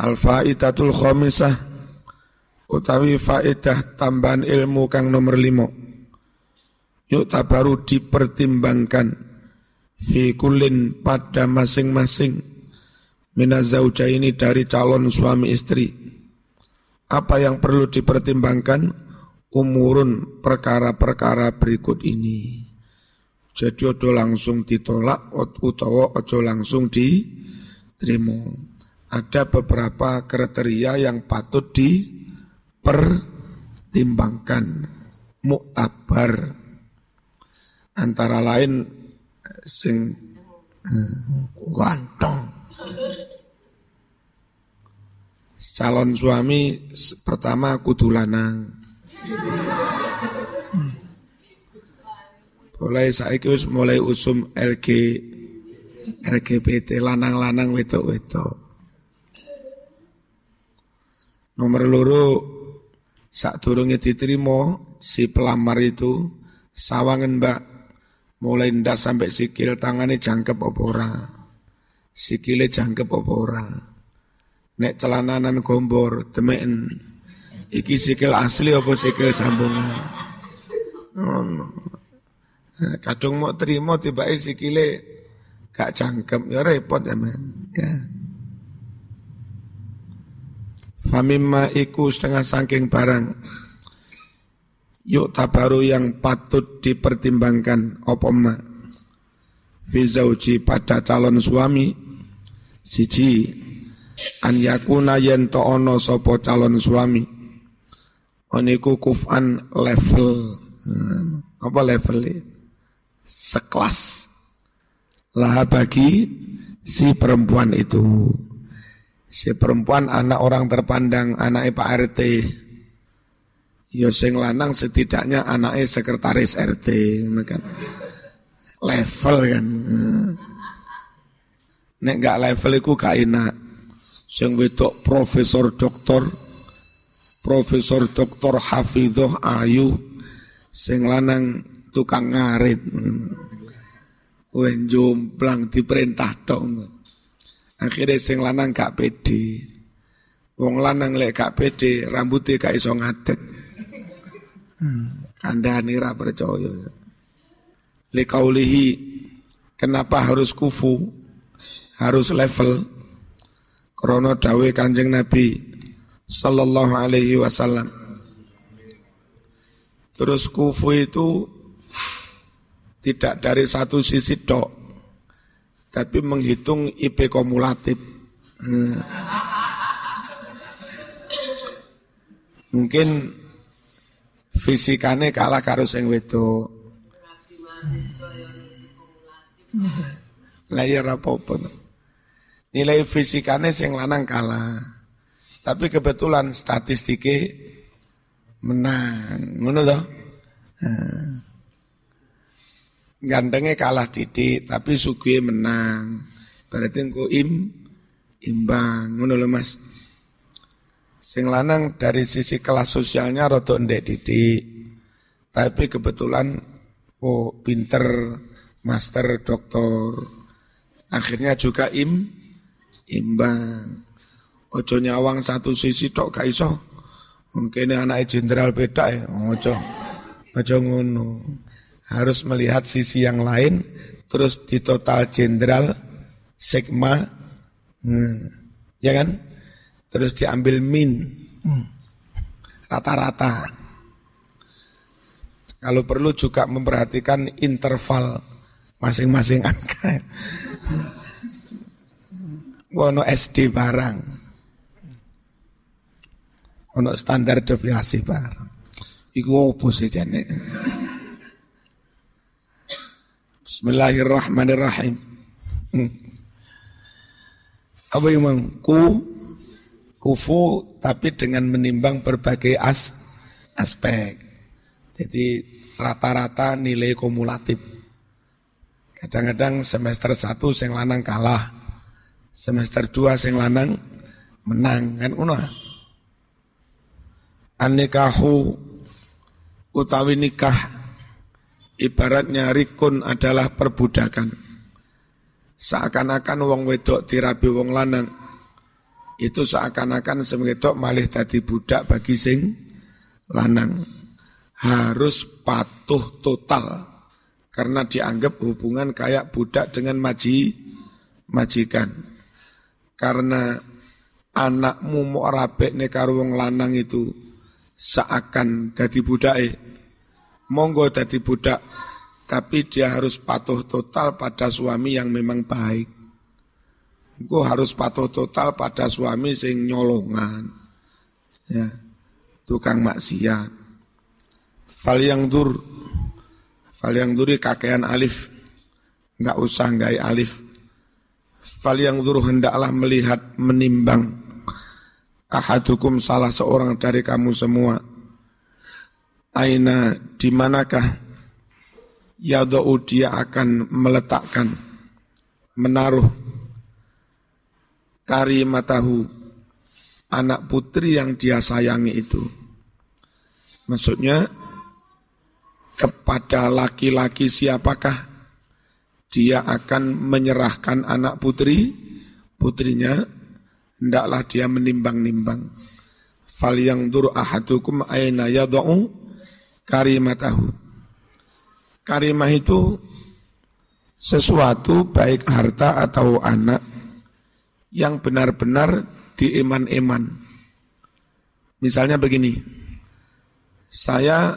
Al-faidatul khamisah utawi faedah tambahan ilmu kang nomor limo. Yuk baru dipertimbangkan fi kulin pada masing-masing minazauja ini dari calon suami istri. Apa yang perlu dipertimbangkan? Umurun perkara-perkara berikut ini. Jadi ojo langsung ditolak utawa ojo langsung diterima. Ada beberapa kriteria yang patut dipertimbangkan. Muktabar. Antara lain sing eh. Calon suami pertama kudu lanang. Mulai saiki wis mulai usum LG LGBT lanang-lanang wedok-wedok. Nomor loro sak durunge diterima si pelamar itu. Sawangan mbak. Mulai ndak sampai sikil tangannya jangkep apa ora? Sikile jangkep apa ora? Nek celananan gombor temen iki sikil asli apa sikil sambungan? Oh, no. Nah, kadung mau terima tiba sikile gak cangkem ya repot ya men. Ya. Famimma iku setengah sangking barang. Yuk tabaru yang patut dipertimbangkan opoma. Fizauji pada calon suami. Siji. An yakuna yento ono sopo calon suami. Oniku kufan level. Hmm, apa levelnya? sekelas lah bagi si perempuan itu. Si perempuan anak orang terpandang, anak Pak RT. Yo ya sing lanang setidaknya anaknya sekretaris RT, kan. Level kan. Nek gak level iku gak enak. Sing wedok profesor doktor, profesor doktor Hafidhoh Ayu, sing lanang tukang ngarit. Wen jomplang diperintah dong. Akhirnya sing lanang gak pede. Wong lanang lek gak pede, rambutnya gak iso ngadeg. Kandhani ra percaya. Likaulihi kenapa harus kufu? Harus level. Krono dawe Kanjeng Nabi sallallahu alaihi wasallam. Terus kufu itu tidak dari satu sisi dok, tapi menghitung IP kumulatif. Hmm. Mungkin fisikane kalah karo sing wedok. Lah ya apa Nilai fisikane sing lanang kalah. Tapi kebetulan statistiknya menang. Ngono toh? Gantengnya kalah didik, tapi sugih menang. Berarti engko im imbang, ngono lho Mas. Sing lanang dari sisi kelas sosialnya rada ndek didik. Tapi kebetulan oh pinter, master, doktor. Akhirnya juga im imbang. Ojo nyawang satu sisi tok gak iso. Mungkin anak jenderal beda ya, ojo. Ojo ngono harus melihat sisi yang lain terus di total jenderal sigma hmm, ya kan? Terus diambil min. Hmm. rata-rata. Hmm. kalau perlu juga memperhatikan interval masing-masing angka wono SD barang. Ono standar deviasi barang. Iku opo sih jane Bismillahirrahmanirrahim. Hmm. Apa yang ku kufu tapi dengan menimbang berbagai as, aspek. Jadi rata-rata nilai kumulatif. Kadang-kadang semester 1 sing lanang kalah. Semester 2 sing lanang menang kan uno. Anikahu utawi nikah ibaratnya rikun adalah perbudakan. Seakan-akan wong wedok dirabi wong lanang. Itu seakan-akan semedok malih tadi budak bagi sing lanang. Harus patuh total. Karena dianggap hubungan kayak budak dengan maji majikan. Karena anakmu mau rabek nih wong lanang itu seakan jadi budak eh monggo jadi budak tapi dia harus patuh total pada suami yang memang baik Engkau harus patuh total pada suami sing nyolongan. Ya. Tukang maksiat. Fal yang dur. Fal yang duri kakean alif. Enggak usah enggak alif. Fal yang dur hendaklah melihat menimbang. Ahadukum salah seorang dari kamu semua. Aina di manakah yadau dia akan meletakkan menaruh karimatahu anak putri yang dia sayangi itu. Maksudnya kepada laki-laki siapakah dia akan menyerahkan anak putri putrinya hendaklah dia menimbang-nimbang. Fal yang dur ahadukum aina yadau karimatahu. Karimah itu sesuatu baik harta atau anak yang benar-benar diiman-iman. Misalnya begini, saya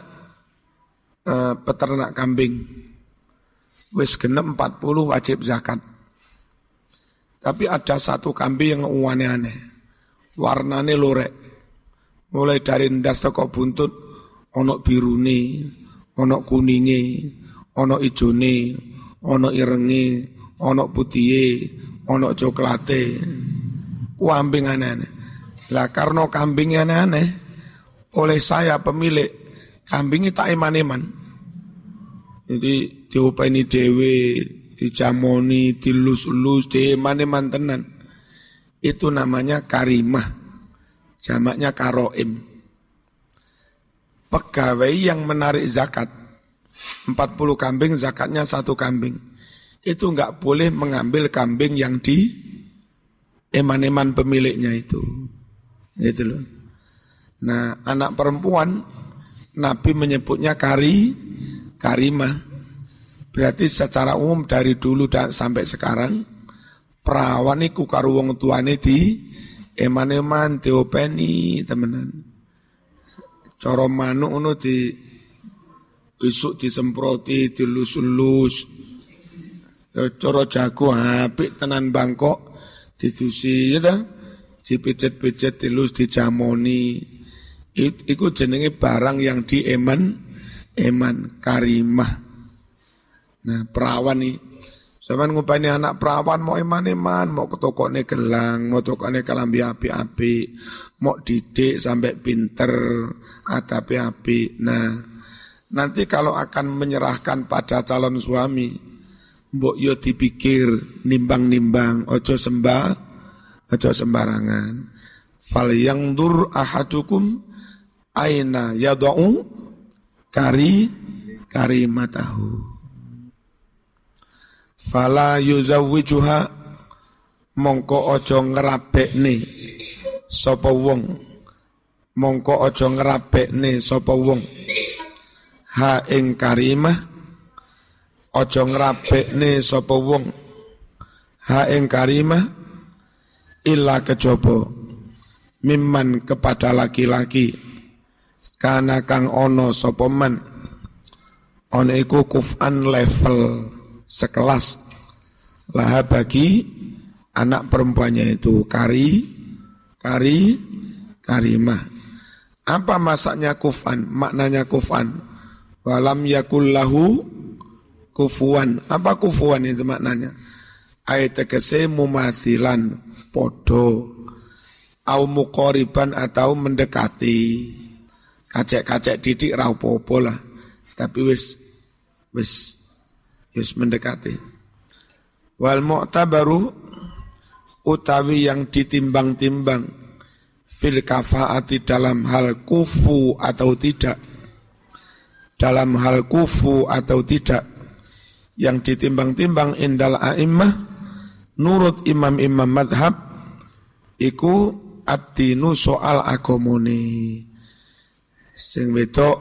eh, peternak kambing, wis genep 40 wajib zakat. Tapi ada satu kambing yang aneh-aneh, warnanya lorek, mulai dari ndas toko buntut, onok biruni, onok kuningi, onok ijone, onok irengi, onok putiye, ono coklate, kambing aneh-aneh. Lah karena kambing aneh-aneh, oleh saya pemilik kambingnya tak iman-iman. Jadi diopeni dewe, dijamoni, dilus-lus, diiman-iman tenan. Itu namanya karimah. Jamaknya karoim. Pegawai yang menarik zakat. 40 kambing, zakatnya satu kambing itu nggak boleh mengambil kambing yang di eman-eman pemiliknya itu. Gitu loh. Nah, anak perempuan Nabi menyebutnya kari karimah. Berarti secara umum dari dulu dan sampai sekarang perawan iku karo wong tuane di eman-eman diopeni temenan. Coro manuk ngono di isuk disemproti, dilus-lus, Ya, coro jago apik tenan Bangkok didusi ya ta? Dipijet-pijet dilus dijamoni. Iku jenenge barang yang dieman eman karimah. Nah perawan nih Sampeyan ngupani anak perawan mau iman-iman, mau ke tokone gelang, mau tokone kelambi api-api, mau didik sampai pinter, api-api. Nah, nanti kalau akan menyerahkan pada calon suami, mbok yo dipikir nimbang-nimbang ojo sembah ojo sembarangan fal yang dur ahadukum aina yadau kari kari matahu fala yuzawwijuha mongko ojo ngerabekne sapa wong. Mongko ojo ngerabekne sapa wong. Ha ing karimah Ojo ngrapekne sapa wong. Ha ing karimah illa kejaba mimman kepada laki-laki. Kana kang ono sapa man. Iku kufan level sekelas lah bagi anak perempuannya itu kari kari karimah apa masaknya kufan maknanya kufan walam yakullahu kufuan. Apa kufuan itu maknanya? Ayat tegese mumasilan podo au mukoriban atau mendekati. Kacek-kacek didik raupopo lah. Tapi wis wis wis mendekati. Wal mu'tabaru utawi yang ditimbang-timbang fil kafaati dalam hal kufu atau tidak dalam hal kufu atau tidak yang ditimbang-timbang indal a'immah nurut imam-imam madhab iku ad-dinu soal agamane. Sing wedok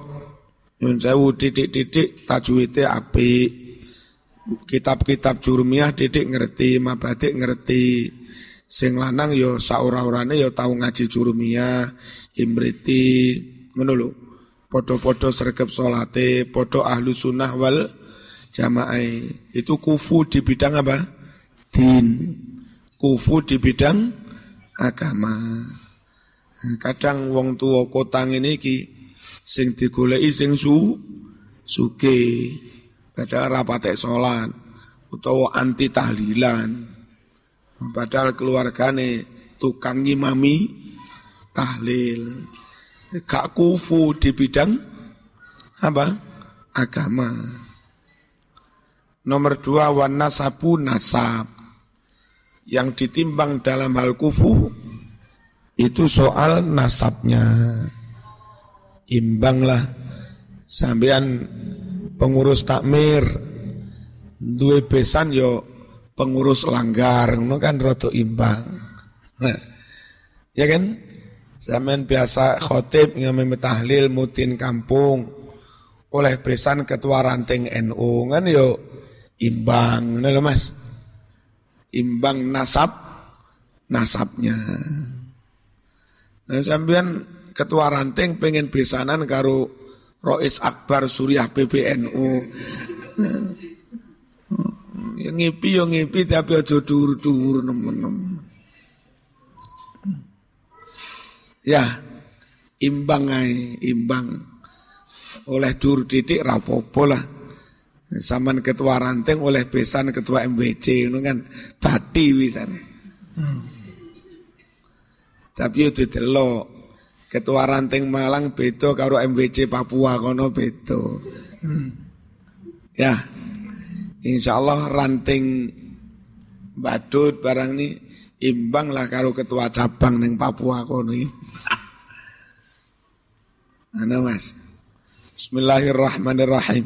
nyun sewu titik-titik tajwite apik. Kitab-kitab jurumiyah titik ngerti, mabadik ngerti. Sing lanang yo saura-urane yo tau ngaji jurumiyah, imriti, ngono lho. Podo-podo sergap solate, podo ahlu sunnah wal jamaah. Itu kufu di bidang apa? Din. Kufu di bidang agama. Kadang wong tua kotang ini ki sing digoleki sing su suke padahal rapate salat utawa anti tahlilan. Padahal keluargane tukang ngimami tahlil. Gak kufu di bidang apa? Agama. Nomor dua wana sabu nasab. Yang ditimbang dalam hal kufu itu soal nasabnya. Imbanglah sampean pengurus takmir duwe besan yo pengurus langgar ngono kan rada imbang nah, ya kan Zaman biasa khotib ngamen tahlil mutin kampung oleh besan ketua ranting NU kan yo imbang ngono Mas. Imbang nasab nasabnya. Nah sampean ketua ranting pengen besanan karo Rois Akbar Suriah PBNU. Yang ngipi yang ngipi tapi aja dur-dur nemen-nemen. Ya, imbang ay, imbang. Oleh dur didik rapopo lah. Saman ketua ranting oleh besan ketua MWC itu kan bati wisan. Hmm. Tapi itu delok ketua ranting Malang beto karo MWC Papua kono beto. Hmm. Ya. Insya Allah ranting badut barang ini imbang lah karo ketua cabang neng Papua kono. Ana Mas. Bismillahirrahmanirrahim.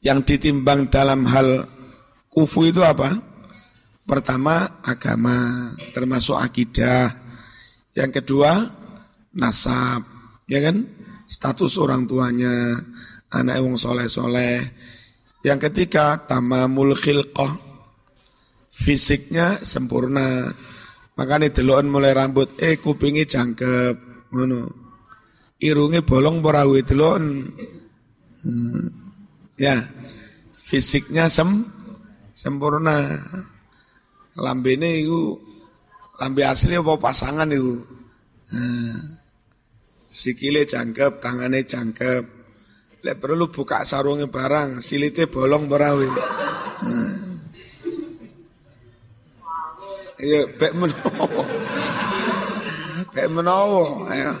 Yang ditimbang dalam hal kufu itu apa? Pertama agama, termasuk akidah. Yang kedua nasab, ya kan? Status orang tuanya, anak wong soleh-soleh. Yang ketiga tamamul khilqah, fisiknya sempurna. Makanya deloken mulai rambut, eh kupingi jangkep, ngono. Irunge bolong perawi delon. Hmm. Ya, fisiknya sem sempurna. Lambene itu lambe asli apa pasangan itu. Hmm. Sikile jangkep, tangannya jangkep. Lek perlu buka sarungnya barang, silite bolong perawi. Hmm. Iya, pek menowo. Pek menowo, ayo.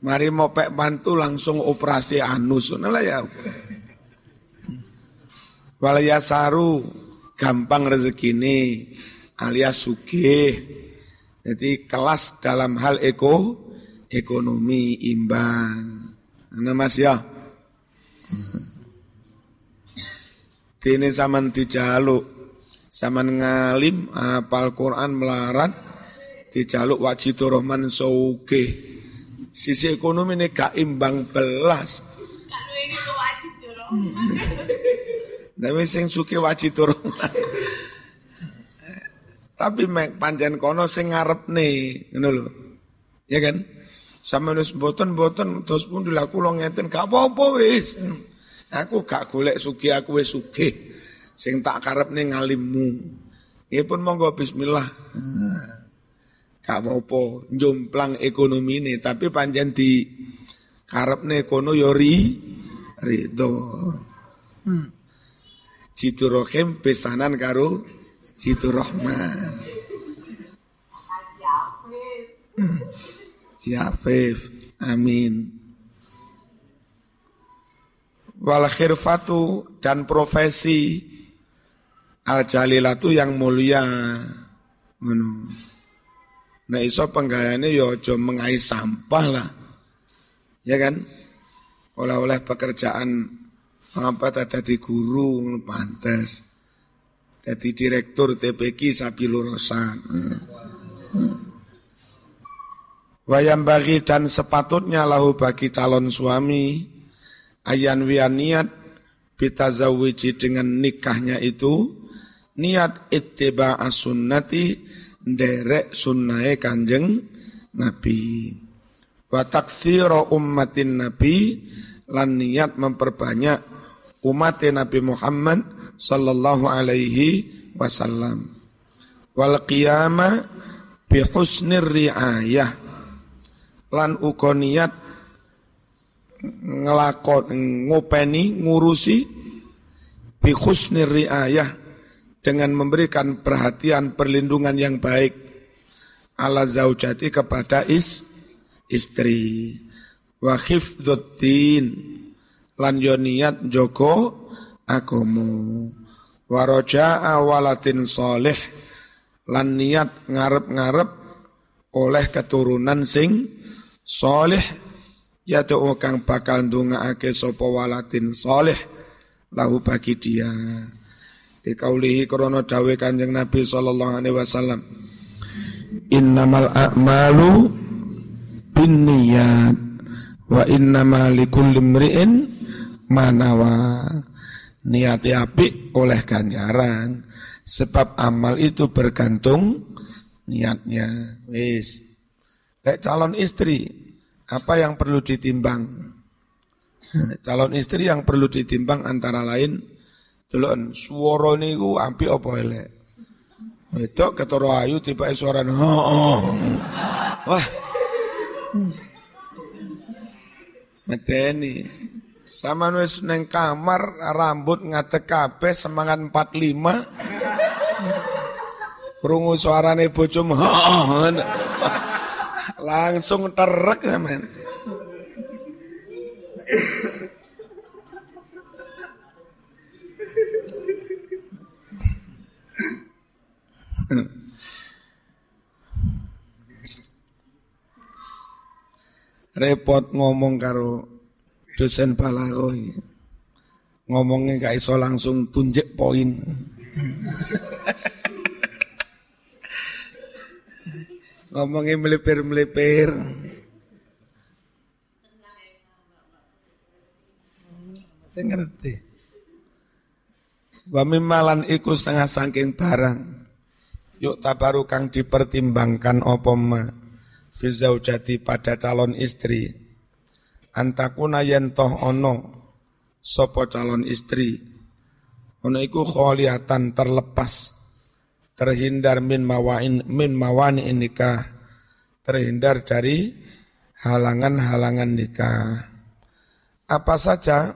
Mari mau pek bantu langsung operasi anus, lah ya. Walaya saru gampang ini alias sugih. Jadi kelas dalam hal eko ekonomi imbang. Ana Mas ya. Dene zaman dijaluk Saman ngalim apal Quran melarat dijaluk wajib rohman souke. Sisi ekonomi ini gak imbang belas. Tapi sing suke wajib rohman. Tapi mek panjen kono sing ngarep nih, ngono lho. Ya kan? Sama nus boten boten terus pun dilaku lo ngeten gak apa-apa wis. Aku gak golek suki aku wis sugih sing tak karep nih ngalimmu. Ya pun monggo bismillah. Gak apa-apa, jomplang ekonomi ini, tapi panjang di nih kono yori ridho. Hmm. Jitu rohim pesanan karo jitu rohman. Siafif, amin. Wal khirfatu dan profesi Al jalilatu yang mulia. Ngono. Nah iso penggayane yo ya aja mengais sampah lah. Ya kan? Oleh-oleh pekerjaan apa tadi guru pantas. Jadi direktur TPQ sapi lurusan. Wayam bagi dan sepatutnya lahu bagi calon suami ayan wian niat bitazawiji dengan nikahnya itu niat ittiba sunnati derek sunnai kanjeng Nabi. Wa takthira ummatin Nabi lan niat memperbanyak umat Nabi Muhammad sallallahu alaihi wasallam. Wal qiyama bi husnir riayah. Lan uga niat ngelakon ngopeni ngurusi bi husnir riayah dengan memberikan perhatian perlindungan yang baik. Ala zaujati kepada is istri. Wa khifdzuddin lan yo niat joko agomo wa raja'a walatin soleh lan niat ngarep-ngarep oleh keturunan sing soleh ya tuh kang bakal ake sopo walatin soleh lahu bagi dia. Di kaulihi krono dawe kanjeng Nabi sallallahu alaihi wasallam innamal a'malu binniyat wa innamal likulli manawa niat api oleh ganjaran sebab amal itu bergantung niatnya wis Kayak calon istri, apa yang perlu ditimbang? calon istri yang perlu ditimbang antara lain delon swara niku ampi apa elek. Wedok ketara ayu tiba suara oh, Wah. Meteni. Sama wis neng kamar rambut ngate kabeh semangat 45. Krungu suarane bojomu. Langsung terek men. Repot ngomong karo dosen balago Ngomongnya gak iso langsung tunjuk poin. Ngomongnya melipir-melipir. Saya ngerti. Wa mimalan iku setengah sangking barang. Yuk tabaru kang dipertimbangkan opo ma. Fizaujati pada calon istri. Antakuna yentoh ono. Sopo calon istri. Ono iku kholiatan terlepas terhindar min mawain min mawani nikah terhindar dari halangan-halangan nikah apa saja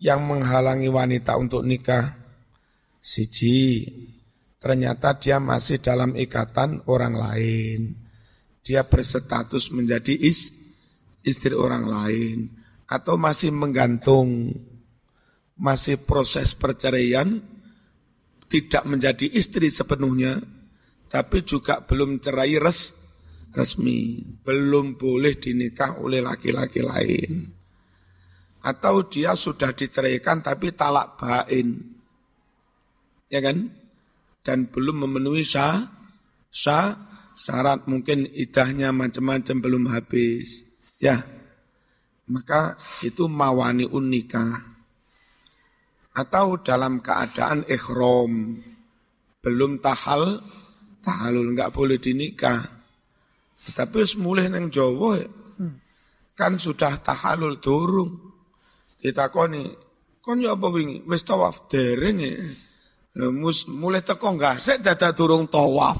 yang menghalangi wanita untuk nikah siji ternyata dia masih dalam ikatan orang lain dia berstatus menjadi is istri orang lain atau masih menggantung masih proses perceraian tidak menjadi istri sepenuhnya, tapi juga belum cerai res, resmi, belum boleh dinikah oleh laki-laki lain. Atau dia sudah diceraikan tapi talak bain. Ya kan? Dan belum memenuhi sah, sah, syarat mungkin idahnya macam-macam belum habis. Ya, maka itu mawani unikah atau dalam keadaan ikhram belum tahal tahalul nggak boleh dinikah. Tetapi mulai neng Jawa kan sudah tahalul durung. Ditakoni kon ya apa wingi? Wis tawaf dereng ya. Mus mulai teko enggak sik dada durung tawaf.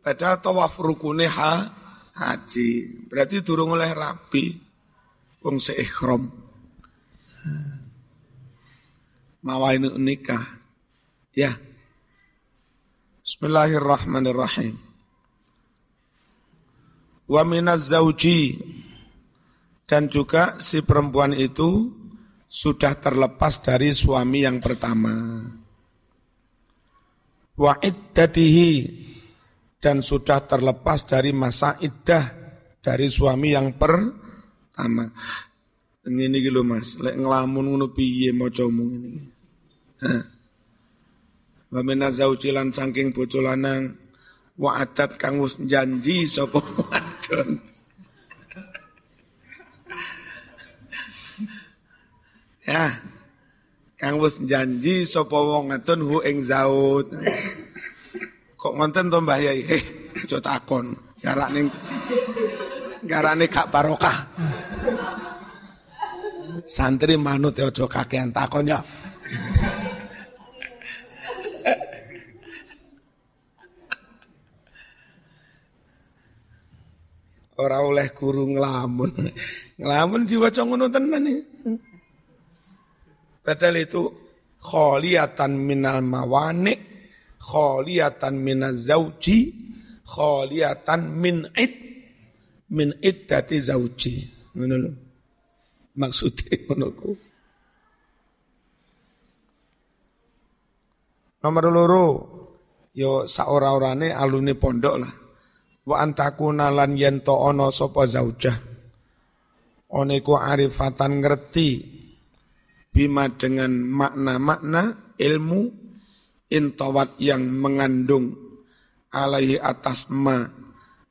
Padahal tawaf rukune ha haji berarti durung oleh rapi wong seikhram mawain nikah. Ya. Bismillahirrahmanirrahim. Wa minaz zauji dan juga si perempuan itu sudah terlepas dari suami yang pertama. Wa iddatihi dan sudah terlepas dari masa iddah dari suami yang pertama. Ini gitu mas, lek ngelamun ngono piye macamu ini. wa lan saking bojo lanang wa adat kang wis janji sapa wadon ya kang wis janji sapa wong ngadon hu ing zaud kok ngonten to Mbah Yai? Eh aja takon. Garane garane gak barokah. Santri manut ya aja kakean takon ya. Ora oleh guru ngelamun. Ngelamun diwaca ngono tenan nih. Padahal itu kholiyatan minal mawani, kholiyatan minaz zauji, kholiyatan min id, min iddati zauji. Ngono lho. Maksudnya ngono. Nomor loro, yo saora-orane alune pondok lah wa antakuna lan yen to ana sapa zaujah one arifatan ngerti bima dengan makna-makna ilmu intawat yang mengandung alaihi atas ma.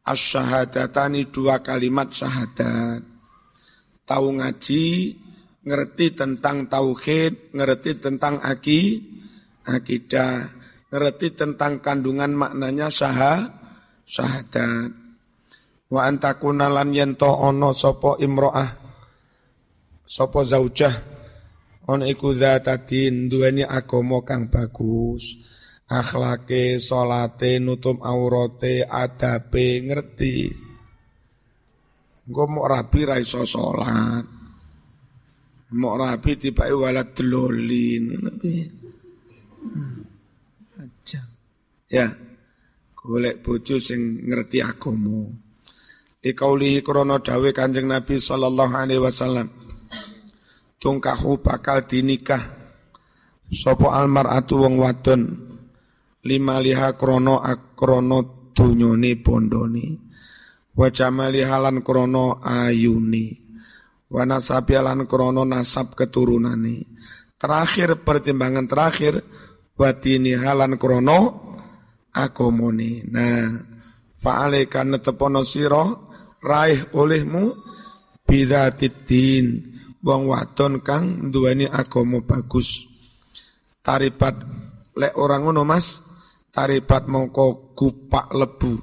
Asyahadatani dua kalimat syahadat. Tahu ngaji ngerti tentang tauhid ngerti tentang aki akidah ngerti tentang kandungan maknanya syahadat syahadat. Wa antakuna lan yento ono sopo imro'ah sopo zaujah ono iku zatatin duweni agama kang bagus akhlake salate nutup aurate adabe ngerti Engko mau rapi ra iso salat. Mau rapi tiba walad delolin. Aja. Ya golek bojo sing ngerti agama. Di kaulihi krono dawe kanjeng Nabi sallallahu alaihi wasallam. Tungkahu bakal dinikah. Sopo almaratu wong wadon. Lima liha krono akrono dunyone bondone wa krono ayuni. Wa nasabialan krono nasab keturunane terakhir pertimbangan terakhir wa halan krono agamane. Nah, fa'alaika netepono sira raih olehmu bidzatiddin wong wadon kang duweni agama bagus. Taribat lek orang ngono Mas, taribat mongko gupak lebu.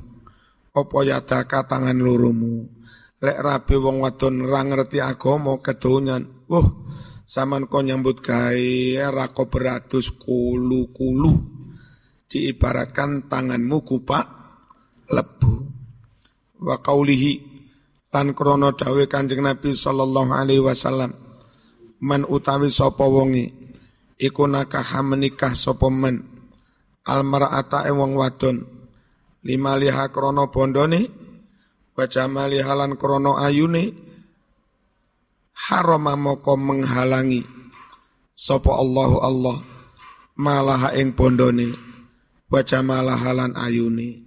Apa yadaka tangan lurumu. Lek rabi wong wadon ra ngerti agama kedonyan. Wah, saman kau nyambut gawe rako beratus kulu-kulu diibaratkan tanganmu kupak lebu. Wa qaulihi lan krono dawe Kanjeng Nabi sallallahu alaihi wasallam man utawi sapa wonge iku nakaha menikah sapa man almar'ata wong wadon lima liha krono bondone wa jamali halan krono ayune harama moko menghalangi sapa Allahu Allah malaha ing bondone wa jamalah halan ayuni.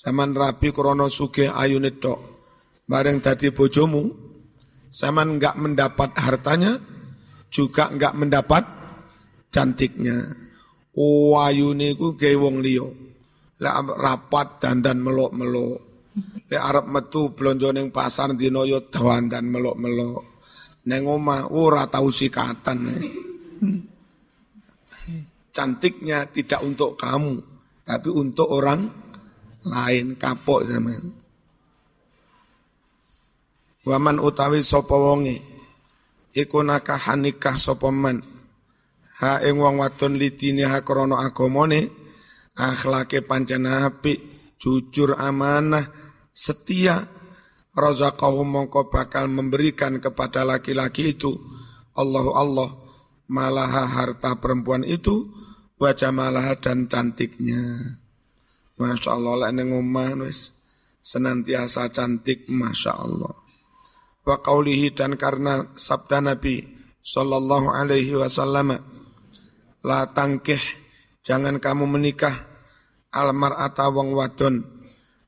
Zaman rabi krono suge ayuni tok. Bareng tadi bojomu, zaman enggak mendapat hartanya, juga enggak mendapat cantiknya. Oh ku ge wong liya. Lek rapat dandan melok-melok. Lek arep metu blonjo ning pasar dina yo dandan melok-melok. Neng omah ora tau sikatan. Hmm cantiknya tidak untuk kamu, tapi untuk orang lain kapok zaman. Waman utawi sapa wonge iku nakahan nikah sapa man ha ing wong wadon litine ha krana agamane akhlake pancen apik jujur amanah setia razaqahu mongko bakal memberikan kepada laki-laki itu Allah Allah malaha harta perempuan itu wajah malah dan cantiknya. Masya Allah lah neng omah wis senantiasa cantik Masya Allah. Wa qawlihi dan karena sabda Nabi Sallallahu alaihi wasallam La tangkih jangan kamu menikah almar wong wadon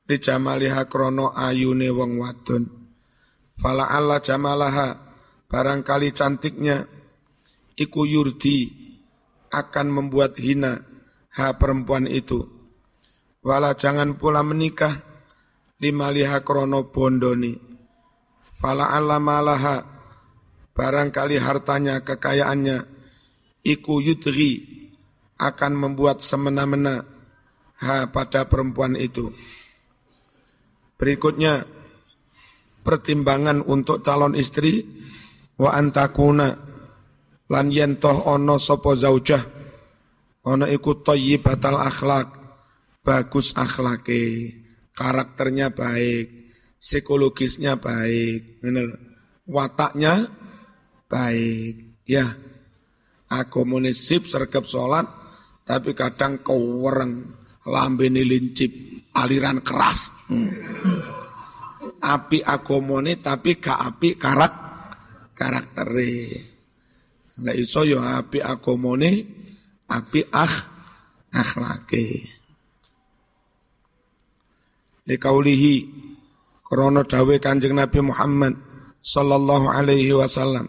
di jamaliha krono ayune wong wadon. Fala Allah jamalaha barangkali cantiknya iku yurdi akan membuat hina ha perempuan itu. Wala jangan pula menikah lima liha krono bondoni. Fala alamalaha barangkali hartanya, kekayaannya, iku yudri akan membuat semena-mena ha pada perempuan itu. Berikutnya pertimbangan untuk calon istri wa antakuna lan yentoh ono sopo zaujah ono iku batal akhlak bagus akhlake karakternya baik psikologisnya baik wataknya baik ya akomunisip sergap sholat tapi kadang kewereng lambe lincip aliran keras hmm. api akomone tapi gak api karak karaktere Nek iso yo ya api agamane, api akh akhlake. Likaulihi krana dawe Kanjeng Nabi Muhammad sallallahu alaihi wasallam.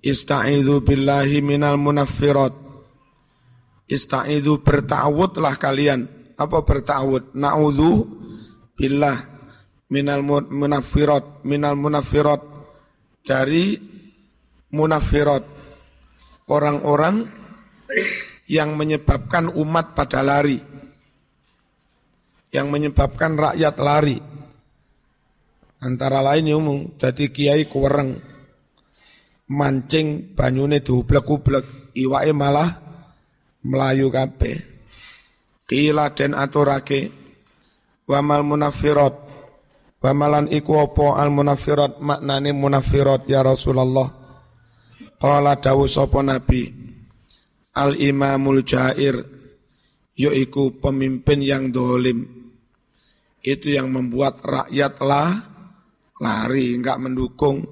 Ista'idhu billahi minal munaffirat. Ista'idhu bertawudlah kalian. Apa bertawud? Na'udhu billah minal munaffirat Minal munaffirat. Dari munaffirat. Orang-orang yang menyebabkan umat pada lari, yang menyebabkan rakyat lari. Antara lain umum, jadi kiai kuwereng, mancing banyune diublek-ublek, iwae malah melayu kape. Kila den aturake, wamal munafirat, wamalan iku opo al munafirat maknane munafirat ya Rasulullah. Qala dawu sapa Nabi Al imamul jair yaiku pemimpin yang dolim. Itu yang membuat rakyat lah lari enggak mendukung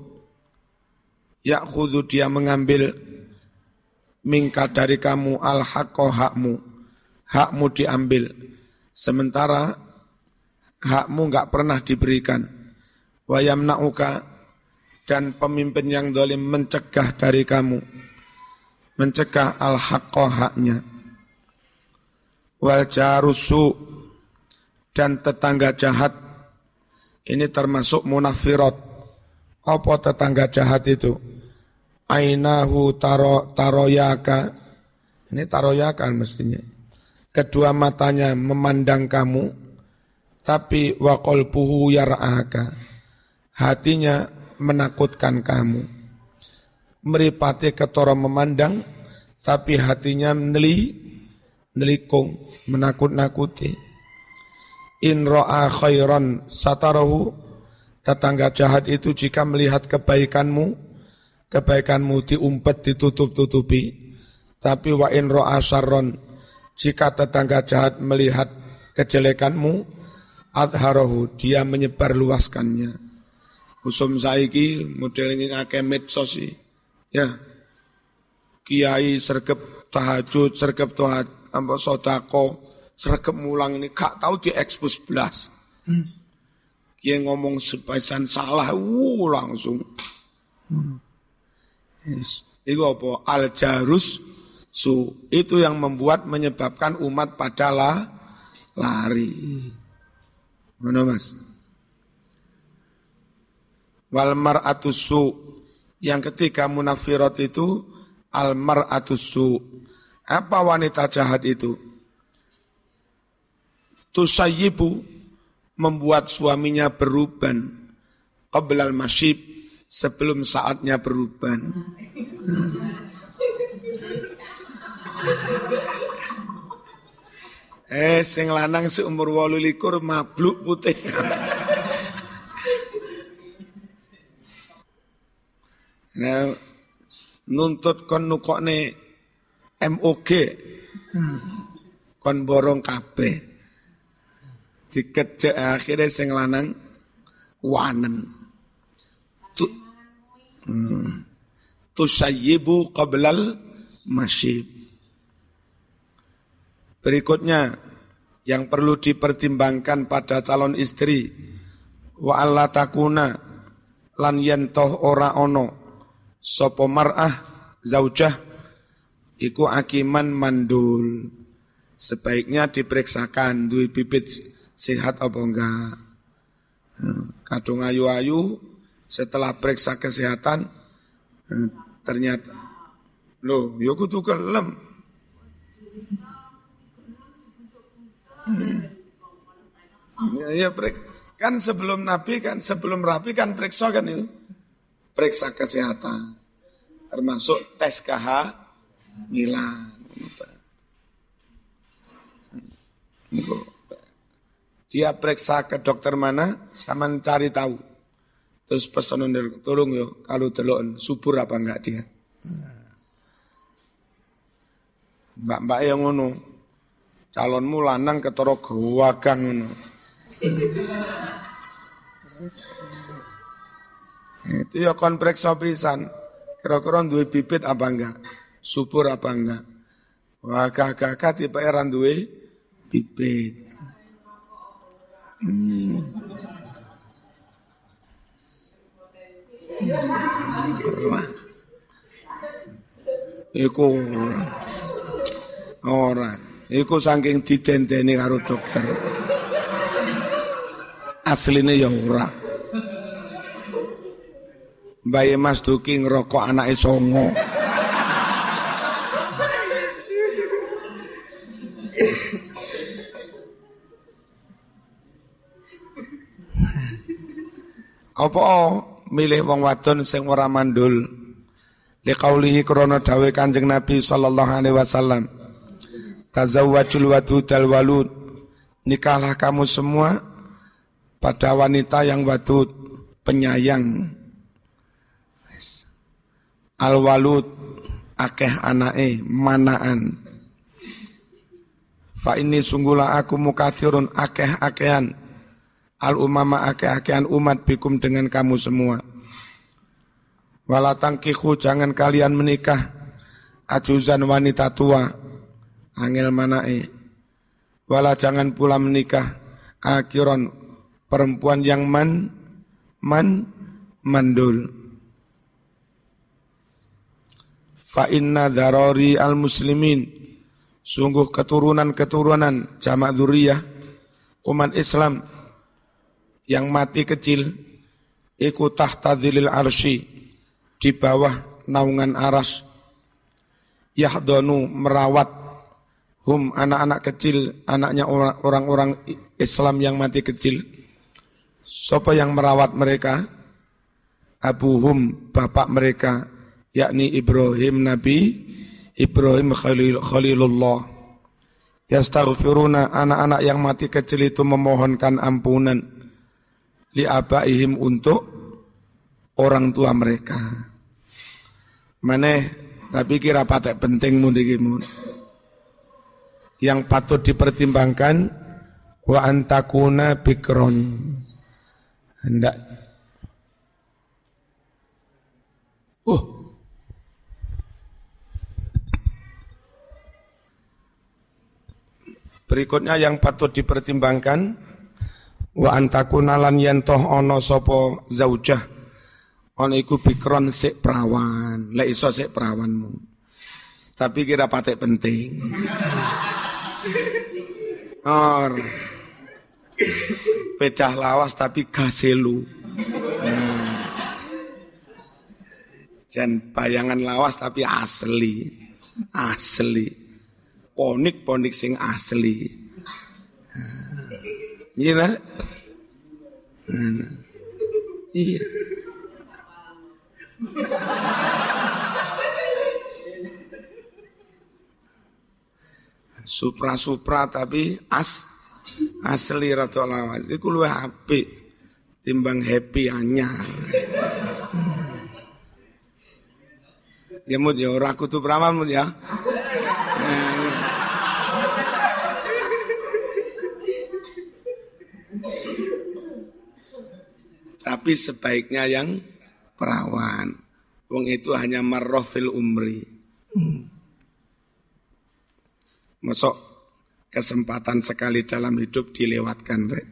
ya khudu dia mengambil mingka dari kamu al hakko hakmu hakmu diambil sementara hakmu enggak pernah diberikan wayam nauka dan pemimpin yang dolim mencegah dari kamu. Mencegah al-haqqo haknya. Wal jarusu dan tetangga jahat. Ini termasuk munafirat. Apa tetangga jahat itu? Ainahu taro, taroyaka. Ini taroyaka mestinya. Kedua matanya memandang kamu. Tapi waqalbuhu yar'aka. Hatinya menakutkan kamu. Meripati ketoro memandang, tapi hatinya neli, nelikung, menakut-nakuti. In ro'a khairan satarahu, tetangga jahat itu jika melihat kebaikanmu, kebaikanmu diumpet, ditutup-tutupi. Tapi wa in ro'a syarron, jika tetangga jahat melihat kejelekanmu, adharahu, dia menyebar luaskannya Usum saiki model ini akeh medsos. Ya. Kiai sergep tahajud, sergep tahajud, apa sodako, sergep mulang ini gak tahu di ekspos belas. Hmm. Kiai ngomong sebasan salah, wuh langsung. Hmm. Yes. Itu apa? Al jarus su itu yang membuat menyebabkan umat pada lari. Mana mas? Wal mar'atusu yang ketiga munafirat itu al mar'atusu. Apa wanita jahat itu? Tusayibu membuat suaminya beruban qablal masyib sebelum saatnya beruban. eh sing lanang seumur 28 mabluk putih. Nah, nuntut kon nukokne MOG. Kon borong kabeh. Dikejek akhirnya sing lanang wanen. Tu hmm. Tusayyibu qablal masyib. Berikutnya yang perlu dipertimbangkan pada calon istri wa alla takuna lan yentoh ora ono Sopo mar'ah zaujah iku akiman mandul sebaiknya diperiksakan duit bibit sehat apa enggak. Eh, kadung ayu-ayu setelah periksa kesehatan eh, ternyata loh ya kudu kelem. Hmm. Ya, ya kan sebelum Nabi kan sebelum Rabi kan periksa kan itu periksa kesehatan termasuk tes KH Milan. Dia periksa ke dokter mana, sama cari tahu. Terus pesan tolong yo, kalau telon subur apa enggak dia. Mbak-mbak yang ngono, calonmu lanang ketoro gawagang ngono. Itu ya kon periksa pisan. Kira-kira duwe bibit apa enggak? Subur apa enggak? Wah kakak tipe eran duwe bibit. Hmm. Iku ora. Iku saking ditenteni karo dokter. Asline ya ora. Bayi Mas Duki ngerokok anake songo. Apa milih wong wadon sing ora mandul? Liqaulihi krana dawe Kanjeng Nabi sallallahu alaihi wasallam. Tazawwajul wadudal walud. Nikahlah kamu semua pada wanita yang wadud, penyayang. Al walud akeh anake manaan. Fa ini sungguhlah aku mukathirun akeh-akehan al umama ake-akean umat bikum dengan kamu semua. Walatang kiku jangan kalian menikah ajuzan wanita tua angel manae. Wala jangan pula menikah akhiron perempuan yang man man mandul. Fa inna darori al muslimin sungguh keturunan-keturunan jamak dzurriyyah umat Islam yang mati kecil iku tahta dzilil arsy di bawah naungan aras. Yahdonu merawat hum anak-anak kecil anaknya orang-orang Islam yang mati kecil. Siapa yang merawat mereka? Abuhum bapak mereka yakni Ibrahim Nabi Ibrahim Khalil, Khalilullah. Yastaghfiruna anak-anak yang mati kecil itu memohonkan ampunan li abaihim untuk orang tua mereka. Mana tapi kira patek penting mundikimu. Yang patut dipertimbangkan wa antakuna bikron. Hendak Uh. Berikutnya yang patut dipertimbangkan wa antakuna lan yentoh ono sopo zaujah ono iku bikron sik perawan. Lek iso sik perawanmu. Tapi kira patek penting. Or. Pedah lawas tapi gaselu. Dan bayangan lawas tapi asli. Asli. Ponik ponik sing asli Iya Iya. Supra-supra tapi as asli rata lawas. Iku luwih apik timbang happy anyar. Ya mut ya ora kudu praman ya. Tapi sebaiknya yang perawan. Wong itu hanya marrofil umri. Hmm. Masuk kesempatan sekali dalam hidup dilewatkan. Rek.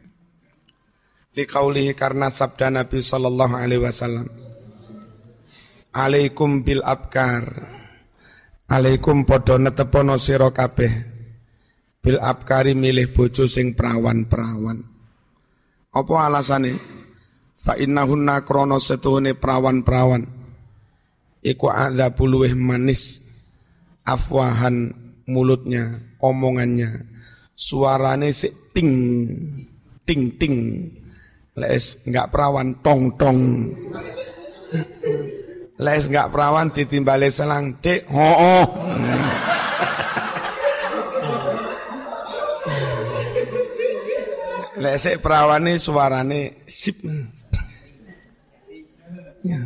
Likaulihi karena sabda Nabi Sallallahu Alaihi Wasallam. Alaikum bil abkar. Alaikum podo netepono siro kabeh. bil abkari milih bojo sing perawan-perawan. Apa alasane? Fa innahunna krana setuhune perawan-perawan iku adzabul luweh manis afwahan mulutnya, omongannya, suarane sik ting ting ting. Les enggak perawan tong tong. Les enggak perawan ditimbali selang dek ho oh. Lek sik perawane suarane sip. Ya.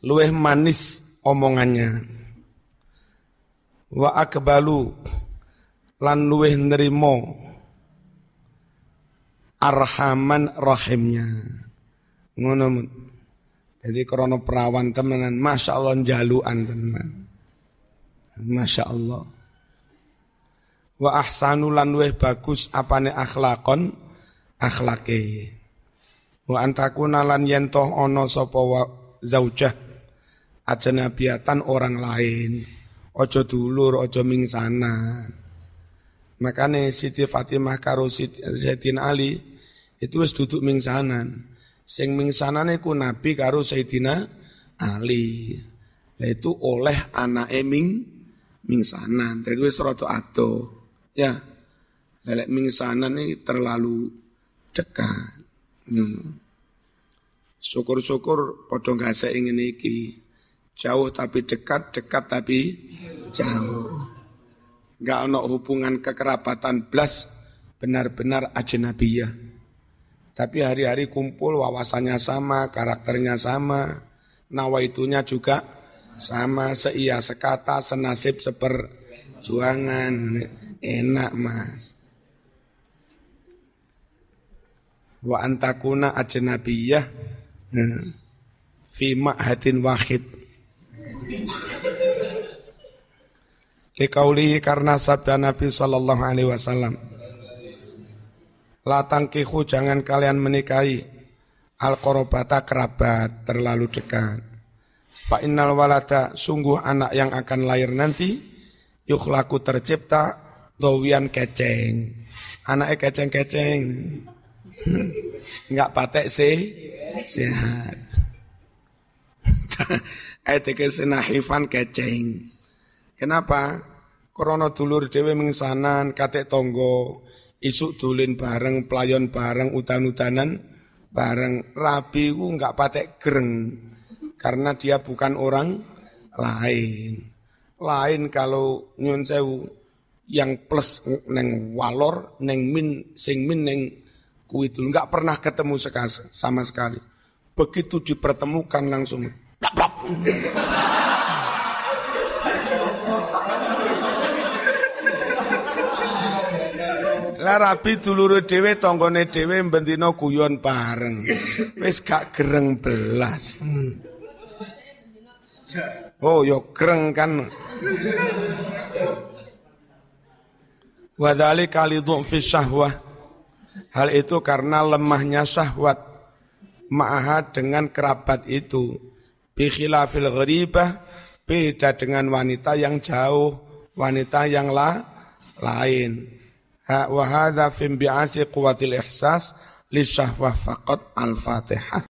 Luweh manis omongannya. Wa akbalu lan luweh nerimo arhaman rahimnya. Ngono jadi krono perawan temenan, masya Allah jaluan temenan, masya Allah. Wa ahsanu lan weh bagus apane akhlakon akhlake. Wa antakuna lan yentoh ono sopo wa zaujah ajnabiatan orang lain. Ojo dulur, ojo mingsanan. Makanya Siti Fatimah karo Siti, Ali itu wis duduk mingsanan. Sing mingsanane ku Nabi karo Sayyidina Ali. Itu oleh anak eming mingsanan. Jadi wis rada ado. Ya. Lelek mingsanan ini terlalu dekat. Syukur-syukur padha gak ingin iki. Jauh tapi dekat, dekat tapi jauh. Gak ada hubungan kekerabatan blas benar-benar ajnabiyah. Tapi hari-hari kumpul wawasannya sama, karakternya sama, nawaitunya juga sama, seia sekata, senasib seperjuangan. Enak mas. Wa antakuna ajnabiyah eh, fi ma'hatin wahid. Likaulihi karena sabda Nabi sallallahu alaihi wasallam Latang kihu jangan kalian menikahi al korobata kerabat terlalu dekat. Fa innal walada sungguh anak yang akan lahir nanti yukhlaku tercipta dowian keceng. Anaknya keceng-keceng. Enggak patek sih sehat. Ayat senahifan keceng. Kenapa? Korona dulur dewe mengsanan katek tonggo isuk dolin bareng, pelayon bareng, utan-utanan bareng. Rabi ku nggak patek gereng karena dia bukan orang lain. Lain kalau nyun sewu yang plus neng walor, neng min, sing min neng kuitul nggak pernah ketemu sekas, sama sekali. Begitu dipertemukan langsung blap, blap. Lah rabi dulure dhewe tanggane dhewe bendina guyon bareng. Wis gak gereng belas. Oh, yo gereng kan. Fi syahwah. Hal itu karena lemahnya syahwat. Ma'aha dengan kerabat itu. Bikhilafil gharibah. Beda dengan wanita yang jauh. Wanita yang la, lain wa hadza fi bi'athi quwwatil ihsas li syahwah faqat al-Fatihah